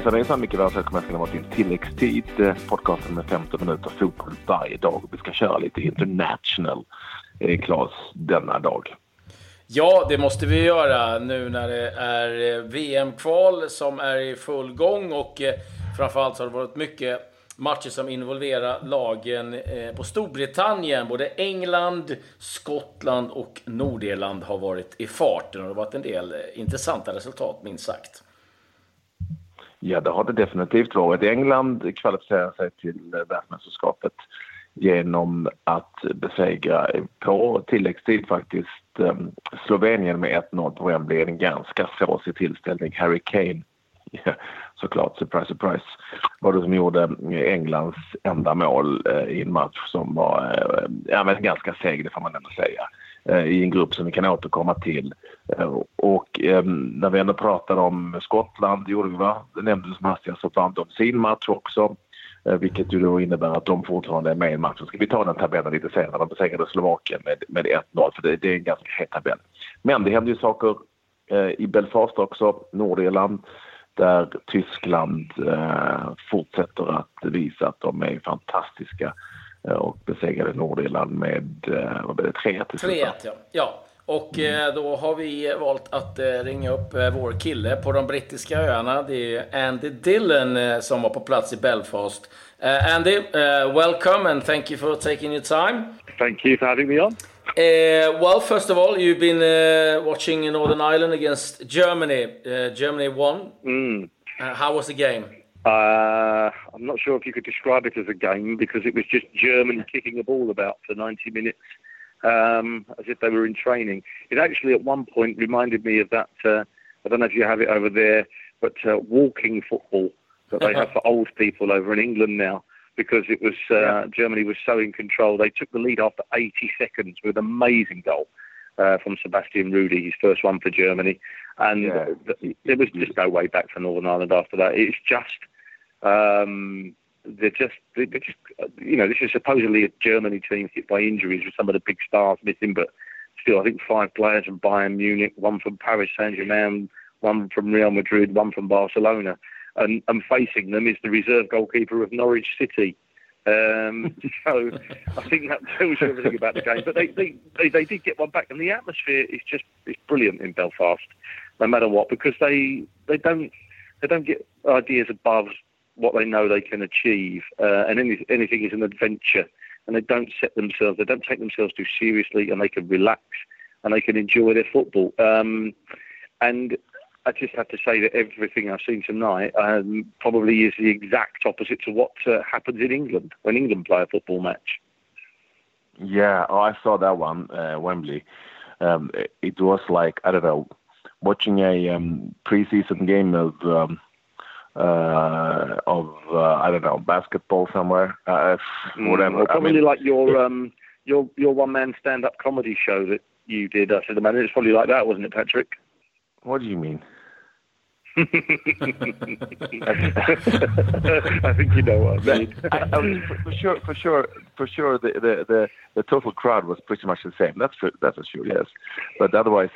Hejsan hejsan, mycket väl välkomna ska ni vara till tilläggstid. Eh, podcasten med 15 minuter fotboll varje dag. Vi ska köra lite international, eh, Claes, denna dag. Ja, det måste vi göra nu när det är eh, VM-kval som är i full gång och eh, framförallt så har det varit mycket matcher som involverar lagen eh, på Storbritannien. Både England, Skottland och Nordirland har varit i farten och det har varit en del eh, intressanta resultat minst sagt. Ja, det har det definitivt varit. England kvalificerade sig till världsmästerskapet genom att besegra på tilläggstid faktiskt ehm, Slovenien med 1-0 på Wembley. En ganska såsig tillställning. Harry Kane, såklart, surprise, surprise, var det som gjorde Englands enda mål eh, i en match som var eh, ja, men ganska seg, det får man ändå säga Eh, i en grupp som vi kan återkomma till. Eh, och eh, när vi ändå pratar om Skottland, gjorde vi va? Det nämndes som hastigast så vann de sin match också. Eh, Vilket ju då innebär att de fortfarande är med i matchen. Ska vi ta den tabellen lite senare? De besegrade Slovakien med, med 1-0 för det, det är en ganska het tabell. Men det händer ju saker eh, i Belfast också, Nordirland där Tyskland eh, fortsätter att visa att de är fantastiska och besegrade Nordirland med eh, vad blev det, 3-1 till slut, 3-1 va? ja. ja. Och eh, då har vi valt att eh, ringa upp eh, vår kille på de brittiska öarna. Det är Andy Dillon eh, som var på plats i Belfast. Eh, Andy, eh, welcome and thank you for taking your time. Thank you for having me on. Uh, well, first of all, you've been uh, watching Northern Ireland against Germany. Uh, Germany won. Mm. Uh, how was the game? Uh, I'm not sure if you could describe it as a game because it was just Germany kicking a ball about for 90 minutes um, as if they were in training. It actually at one point reminded me of that, uh, I don't know if you have it over there, but uh, walking football that they have for old people over in England now because it was uh, Germany was so in control. They took the lead after 80 seconds with an amazing goal. Uh, from Sebastian Rudy, his first one for Germany, and Yeah. th- there was just no way back for Northern Ireland after that. It's just um, they're just they're just you know this is supposedly a Germany team hit by injuries with some of the big stars missing, but still I think five players from Bayern Munich, one from Paris Saint Germain, one from Real Madrid, one from Barcelona, and, and facing them is the reserve goalkeeper of Norwich City. Um, so I think that tells you everything about the game. But they, they, they, they did get one back, and the atmosphere is just it's brilliant in Belfast, no matter what, because they they don't they don't get ideas above what they know they can achieve, uh, and any, anything is an adventure. And they don't set themselves, they don't take themselves too seriously, and they can relax and they can enjoy their football. Um, and I just have to say that everything I've seen tonight um, probably is the exact opposite to what uh, happens in England when England play a football match. Yeah, oh, I saw that one, uh, Wembley. Um, it, it was like I don't know, watching a um, preseason game of um, uh, of uh, I don't know basketball somewhere, uh, whatever. Well, I probably mean, like your um, your your one man stand up comedy show that you did. I said, man, it's probably like that, wasn't it, Patrick? What do you mean? I think you know what I mean. I, I was, for, for sure, for sure, for sure, the, the the the total crowd was pretty much the same. That's for, that's for sure, yes. But otherwise,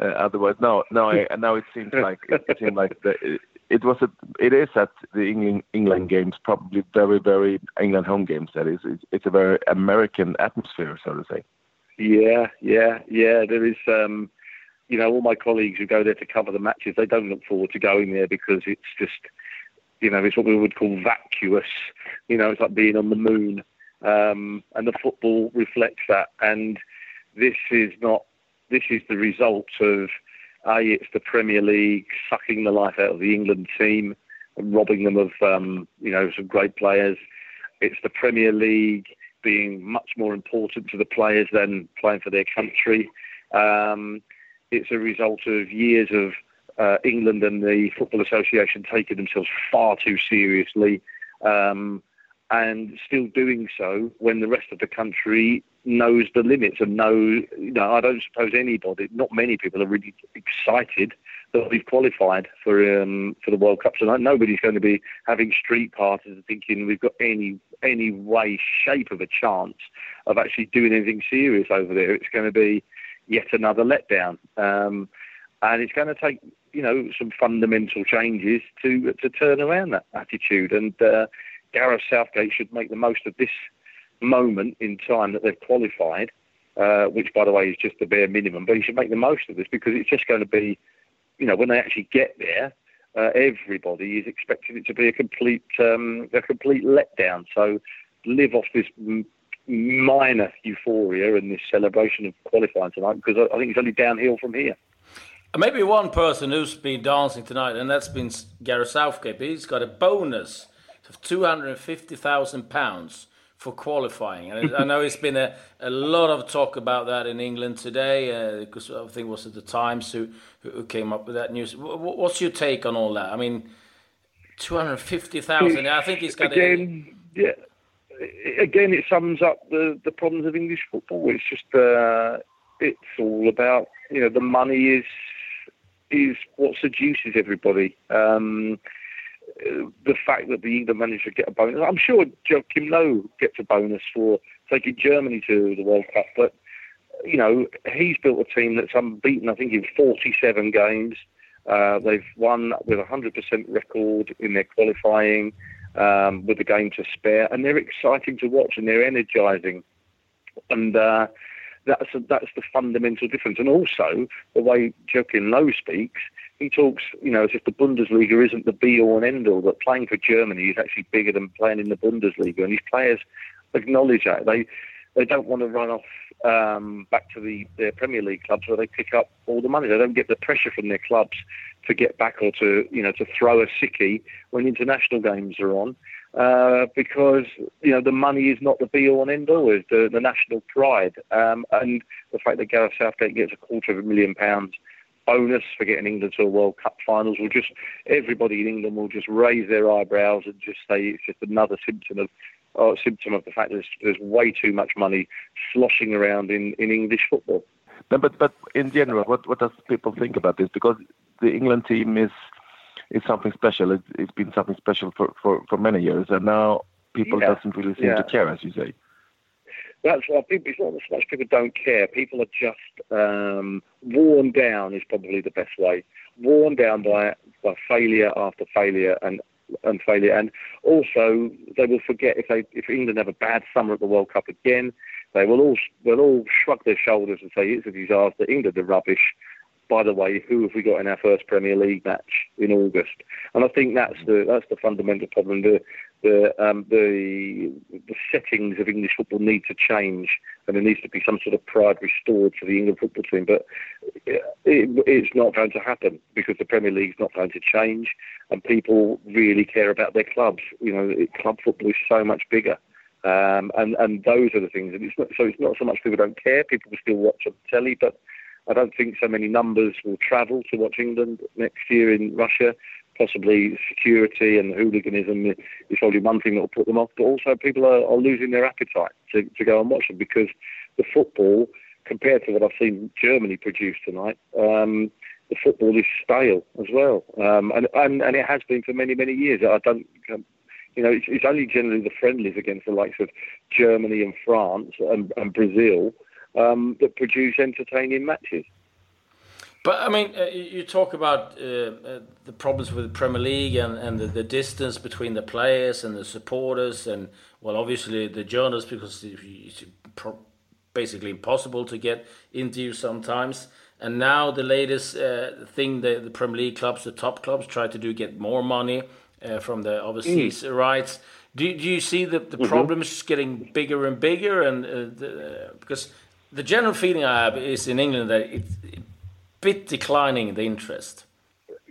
uh, otherwise, no, no. I, now it seems like it, it seemed like the, it, it was a, it is at the England England games probably very very England home games. That is, it's, it's a very American atmosphere, so to say. Yeah, yeah, yeah. There is, um, you know, all my colleagues who go there to cover the matches, they don't look forward to going there because it's just, you know, it's what we would call vacuous. You know, it's like being on the moon. Um, and the football reflects that. And this is not, this is the result of, A, it's the Premier League sucking the life out of the England team and robbing them of, um, you know, some great players. It's the Premier League being much more important to the players than playing for their country. Um, it's a result of years of uh, England and the Football Association taking themselves far too seriously um, and still doing so when the rest of the country knows the limits and know, you know, I don't suppose anybody, not many people are really excited that we've qualified for um, for the World Cup tonight. Nobody's going to be having street parties and thinking we've got any any way, shape of a chance of actually doing anything serious over there. It's going to be yet another letdown, um, and it's going to take you know, some fundamental changes to to turn around that attitude. And uh, Gareth Southgate should make the most of this moment in time that they've qualified, uh, which, by the way, is just the bare minimum. But he should make the most of this because it's just going to be, you know, when they actually get there, uh, everybody is expecting it to be a complete um, a complete letdown. So live off this minor euphoria and this celebration of qualifying tonight because I, I think it's only downhill from here. Maybe one person who's been dancing tonight, and that's been Gareth Southgate. He's got a bonus of two hundred and fifty thousand pounds for qualifying. And I know it's been a, a lot of talk about that in England today, because uh, I think it was at the Times who, who came up with that news. What's your take on all that? I mean, 250,000, I think he's got Again, a... yeah. Again, it sums up the, the problems of English football. It's just, uh, it's all about, you know, the money is is what seduces everybody. Um, the fact that the England managed to get a bonus. I'm sure Joachim Low gets a bonus for taking Germany to the World Cup, but you know he's built a team that's unbeaten. I think in 47 games. Uh, they've won with a 100% record in their qualifying, um, with the game to spare, and they're exciting to watch and they're energising. And uh, that's a, that's the fundamental difference. And also the way Joachim Low speaks, he talks, you know, as if the Bundesliga isn't the be all and end all. That playing for Germany is actually bigger than playing in the Bundesliga, and his players acknowledge that. They they don't want to run off um, back to the their Premier League clubs where they pick up all the money. They don't get the pressure from their clubs to get back or to you know to throw a sickie when international games are on. Uh, because you know the money is not the be all and end all, is the, the national pride, um, and the fact that Gareth Southgate gets a quarter of a million pounds bonus for getting England to a World Cup finals will just everybody in England will just raise their eyebrows and just say it's just another symptom of uh, symptom of the fact that there's, there's way too much money sloshing around in, in English football. No, but but in general, what what does people think about this? Because the England team is is something special. It's, it's been something special for, for, for many years, and now people yeah. doesn't really seem yeah. to care, as you say. That's why people. It's not so much people don't care. People are just um, worn down. Is probably the best way. Worn down by by failure after failure and and failure, and also they will forget if they if England have a bad summer at the World Cup again, they will all will all shrug their shoulders and say it's a disaster. England are rubbish by the way, who have we got in our first Premier League match in August? And I think that's the that's the fundamental problem. The the um, the the settings of English football need to change, and there needs to be some sort of pride restored to the England football team. But it, it's not going to happen because the Premier League's not going to change, and people really care about their clubs. You know, club football is so much bigger. Um, and and those are the things. And it's not, so it's not so much people don't care. People still watch on telly, but I don't think so many numbers will travel to watch England next year in Russia. Possibly security and hooliganism is probably one thing that will put them off, but also people are, are losing their appetite to, to go and watch them because the football, compared to what I've seen Germany produce tonight, um, the football is stale as well, um, and, and and it has been for many many years. I don't, you know, it's, it's only generally the friendlies against the likes of Germany and France and, and Brazil um, that produce entertaining matches. But I mean, uh, you talk about uh, uh, the problems with the Premier League and, and the, the, distance between the players and the supporters, and well, obviously the journalists because it's basically impossible to get interviews sometimes. And now the latest uh, thing the, the Premier League clubs, the top clubs, try to do get more money uh, from the overseas mm. rights. Do, do you see the, the mm -hmm. problems getting bigger and bigger? And uh, the, because the general feeling I have is in England that it's a bit declining the interest.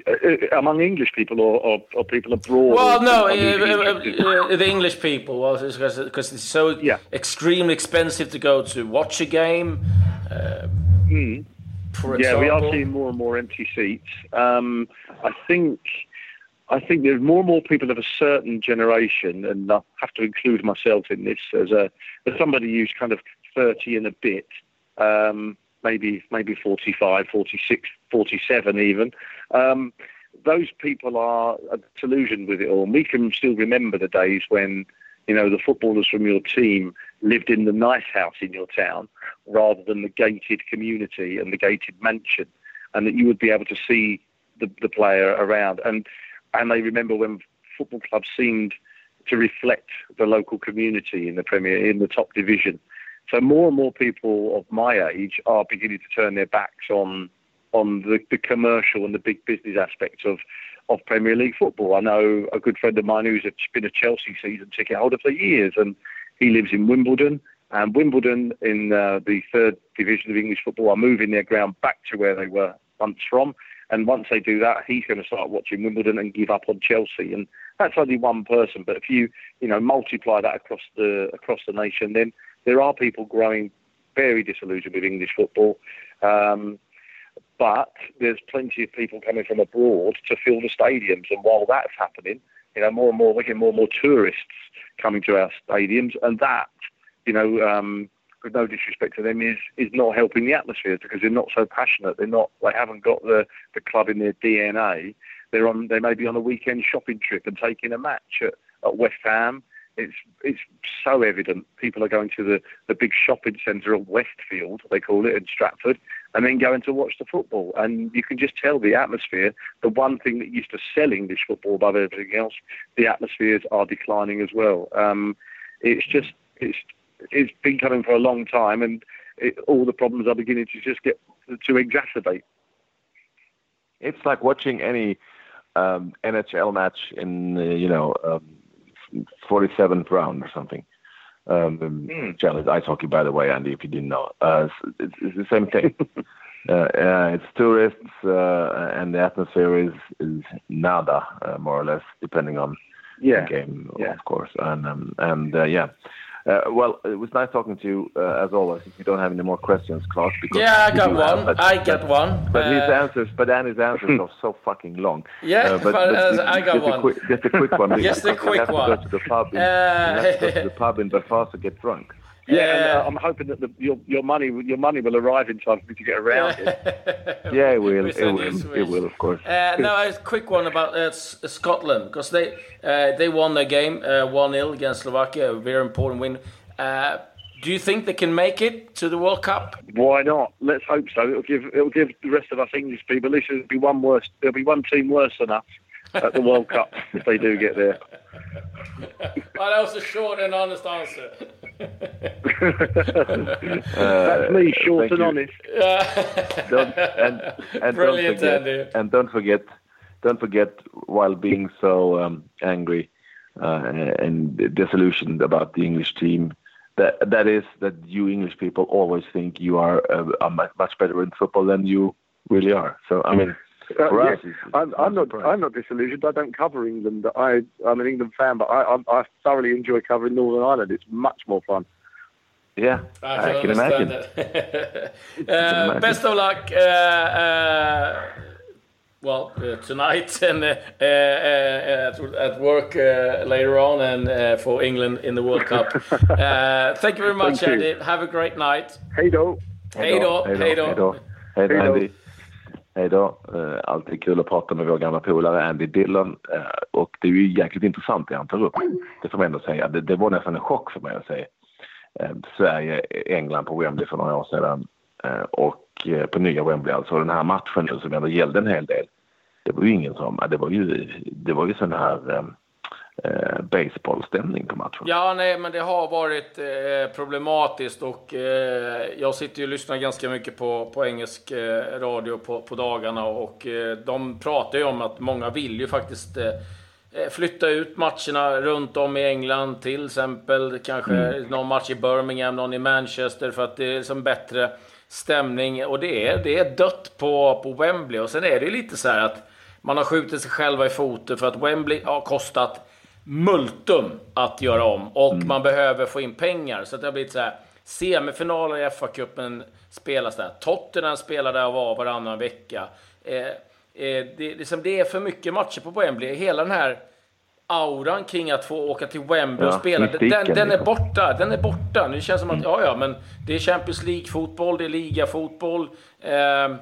Uh, uh among English people or, or, or, people abroad? Well, no, uh, uh, uh, the English people, well, because it's, it's so yeah. extremely expensive to go to watch a game. Mm. For yeah, we are seeing more and more empty seats. Um, I think. I think there's more and more people of a certain generation, and I have to include myself in this as a as somebody who's kind of 30 and a bit, um, maybe maybe 45, 46, 47 even. Um, those people are disillusioned with it all. We can still remember the days when, you know, the footballers from your team lived in the nice house in your town rather than the gated community and the gated mansion, and that you would be able to see the, the player around, and and they remember when football clubs seemed to reflect the local community in the Premier in the top division. So more and more people of my age are beginning to turn their backs on on the, the commercial and the big business aspects of of Premier League football. I know a good friend of mine who's been a Chelsea season ticket holder for years, and he lives in Wimbledon. And Wimbledon, in uh, the third division of English football, are moving their ground back to where they were once from. And once they do that, he's going to start watching Wimbledon and give up on Chelsea. And that's only one person, but if you you know multiply that across the across the nation, then there are people growing very disillusioned with English football. Um, but there's plenty of people coming from abroad to fill the stadiums, and while that's happening, you know more and more we're getting more and more tourists coming to our stadiums, and that you know. Um, with no disrespect to them, is is not helping the atmosphere because they're not so passionate. They're not. They haven't got the the club in their DNA. They're on. They may be on a weekend shopping trip and taking a match at, at West Ham. It's it's so evident. People are going to the, the big shopping centre at Westfield, they call it, in Stratford, and then going to watch the football. And you can just tell the atmosphere. The one thing that used to sell English football above everything else, the atmospheres are declining as well. Um, it's just it's it's been coming for a long time, and it, all the problems are beginning to just get to exacerbate. It's like watching any um, NHL match in you know um, 47th round or something. Um, mm. Challenge ice hockey, by the way, Andy, if you didn't know, uh, it's, it's, the same thing. uh, uh, it's tourists, uh, and the atmosphere is is nada, uh, more or less, depending on yeah. the game, yeah. of course. And um, and uh, yeah, uh, well, it was nice talking to you uh, as always. If you don't have any more questions, because yeah, I got one. Have, I got one. But uh, his answers, but Danny's answers are so fucking long. Yeah, uh, but, but, but I got just one. A quick, just a quick one. just a quick one. To go to the pub. In, have to go to the pub in Belfast to get drunk. Yeah, and, uh, I'm hoping that the, your your money your money will arrive in time for me to get around it. yeah, it will. It will. It will, of course. Uh, now, a quick one about uh, Scotland because they uh, they won the game uh, one 0 against Slovakia, a very important win. Uh, do you think they can make it to the World Cup? Why not? Let's hope so. It'll give it'll give the rest of us English people. At least there'll be one worse. There'll be one team worse than us at the World Cup if they do get there. well, that was a short and honest answer. Uh, That's me, short and you. honest. don't, and, and Brilliant, don't forget, Andy. And don't forget, don't forget, while being so um, angry uh, and disillusioned about the English team. That that is that you English people always think you are uh, much better in football than you really are. So I mean. Uh, for I'm, I'm not. I'm not disillusioned. I don't cover England. I, I'm an England fan, but I, I, I thoroughly enjoy covering Northern Ireland. It's much more fun. Yeah, I can, I can imagine. uh, best of luck. Uh, uh, well, uh, tonight and uh, uh, at, at, work later on, and for England in the World Cup. thank you very much, Andy. Have a great night. Hej då. Hej då. Hej då. Hej då, Andy. Hej då. Eh, alltid kul att prata med vår gamla polare Andy Dillon. Eh, och det är ju jäkligt intressant det han tar upp. Det får man ändå säga. Det, det var nästan en chock för mig att se eh, Sverige-England på Wembley för några år sedan. Och på nya Wembley alltså. Den här matchen som ändå gällde en hel del det var ju ingen som, det var ju, det var ju sån här eh, baseballstämning på matchen. Ja, nej, men det har varit eh, problematiskt och eh, jag sitter ju och lyssnar ganska mycket på, på engelsk eh, radio på, på dagarna och eh, de pratar ju om att många vill ju faktiskt eh, flytta ut matcherna runt om i England, till exempel kanske mm. någon match i Birmingham, någon i Manchester för att det är som bättre stämning och det är, det är dött på, på Wembley och sen är det ju lite så här att man har skjutit sig själva i foten för att Wembley har kostat multum att göra om och mm. man behöver få in pengar. Så det har blivit så här. Semifinaler i FA-cupen spelas där. Tottenham spelar där var varannan vecka. Eh, eh, det, liksom, det är för mycket matcher på Wembley. Hela den här auran kring att få åka till Wembley ja, och spela, den, den, är liksom. borta. Den är borta. Nu känns det som att, mm. ja, ja, men det är Champions League-fotboll, det är ligafotboll. Eh,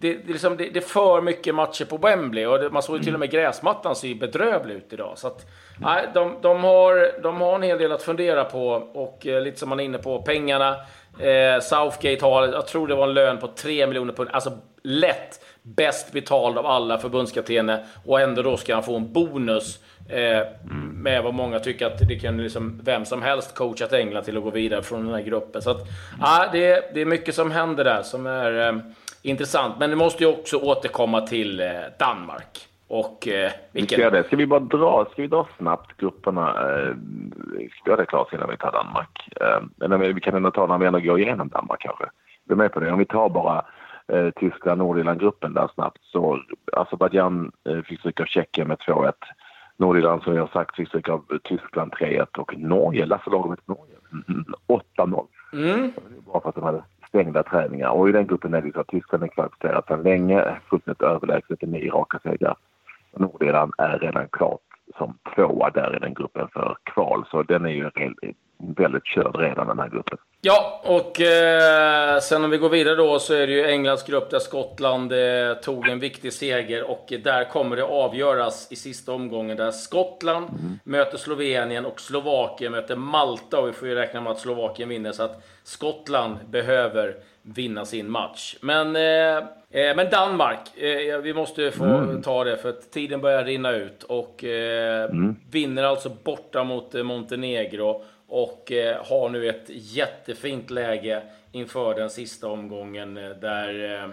det, det, liksom, det, är för mycket matcher på Wembley och det, man såg ju till och med gräsmattan ser bedrövlig ut idag. Så att, nej, de, de, har, de har en hel del att fundera på och eh, lite som man är inne på, pengarna. Eh, Southgate har, jag tror det var en lön på 3 miljoner pund. Alltså lätt bäst betald av alla förbundskaptener och ändå då ska han få en bonus eh, med vad många tycker att det kan liksom vem som helst coachat England till att gå vidare från den här gruppen. Så att, ja, det, det är mycket som händer där som är eh, intressant. Men det måste ju också återkomma till eh, Danmark. Och eh, vilken... Ska, det? ska vi bara dra, ska vi dra snabbt grupperna? Eh, ska vi det klart innan vi tar Danmark? Eh, men vi kan ändå ta när vi ändå går igenom Danmark kanske. Du är med på det? Om vi tar bara eh, Tyskland, Nordirland-gruppen där snabbt så Azerbajdzjan eh, fick stryk av Tjeckien med 2-1. Nordirland som jag har sagt fick stryk av Tyskland 3-1 och Norge, Lasse Lagerbäck Norge, 8-0. Mm. Det är bara för att de hade stängda träningar. Och i den gruppen är det så att Tyskland är kvalificerat sedan länge, fullständigt överlägset i nio raka segrar. Nordirland är redan klart som tvåa där i den gruppen för kval. Så den är ju väldigt körd redan den här gruppen. Ja, och eh, sen om vi går vidare då så är det ju Englands grupp där Skottland eh, tog en viktig seger och där kommer det avgöras i sista omgången där Skottland mm. möter Slovenien och Slovakien möter Malta och vi får ju räkna med att Slovakien vinner så att Skottland behöver vinna sin match. Men, eh, eh men Danmark, eh, vi måste få mm. ta det för att tiden börjar rinna ut och eh, mm. vinner alltså borta mot Montenegro och eh, har nu ett jättefint läge inför den sista omgången eh, där eh,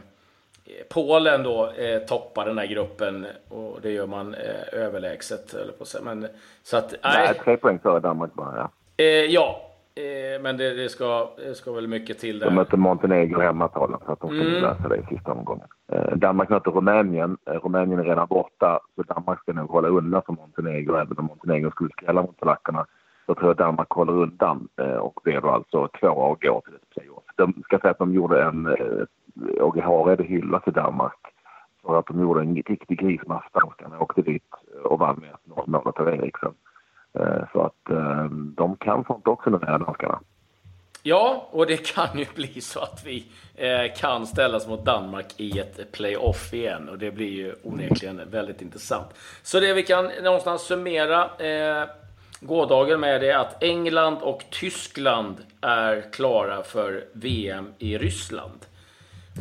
Polen då toppar den här gruppen och det gör man överlägset. Eller på sig. Men, så att, nej. tre poäng före Danmark bara. Ja, ja men det, det, ska, det ska väl mycket till där. De möter Montenegro hemma Polen så att de ska mm. lösa det i sista omgången. Danmark möter Rumänien. Rumänien är redan borta så Danmark ska nog hålla undan för Montenegro även om Montenegro skulle skrälla mot polackerna så tror jag Danmark håller undan eh, och blir då alltså två och går till ett playoff. De ska säga att de gjorde en, eh, Åge Hareide hyllas i Danmark för att de gjorde en riktig grismatch. Danskarna åkte dit och vann med 1-0 målet av Eriksen. Eh, så att de kan sånt också de här danskarna. Ja, och det kan ju bli så att vi kan ställas mot Danmark i ett playoff igen och det blir ju onekligen väldigt intressant. Så det vi kan någonstans summera gårdagen med det att England och Tyskland är klara för VM i Ryssland.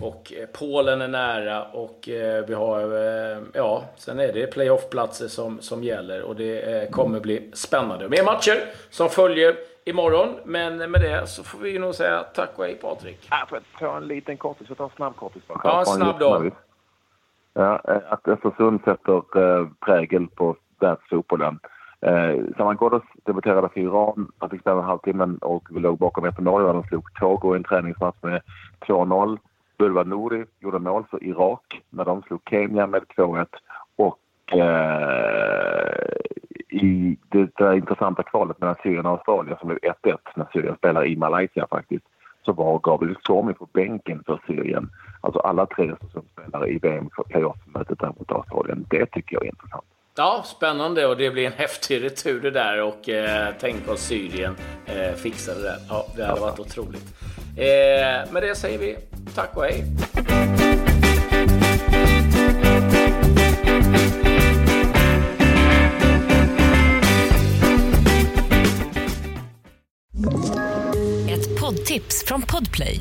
Och eh, Polen är nära och eh, vi har, eh, ja, sen är det playoffplatser som, som gäller och det kommer bli spännande. Mer matcher som följer imorgon, men med det så får vi nog säga tack och hej Patrik. Jag får ta en liten kortis, jag tar en snabb kortis bara. Ja, en snabb då. Ja, att Östersund sätter prägel på världsfotbollen. Eh, Eh, Saman Ghoddos debuterade för Iran. Han fick spela en halvtimme och vi låg bakom 1-0. De slog Togo i en träningsmatch med 2-0. Bulva Nouri gjorde mål för Irak när de slog Kenya med 2-1. Och eh, i det där intressanta kvalet mellan Syrien och Australien som blev 1-1 när Syrien spelar i Malaysia faktiskt så var Gabriel Stormi på bänken för Syrien. Alltså alla tre som spelar i VM-playoff-mötet där mot Australien. Det tycker jag är intressant. Ja, spännande och det blir en häftig retur det där och eh, tänk om Syrien eh, fixar det där. Ja, det hade varit otroligt. Eh, med det säger vi tack och hej. Ett poddtips från Podplay.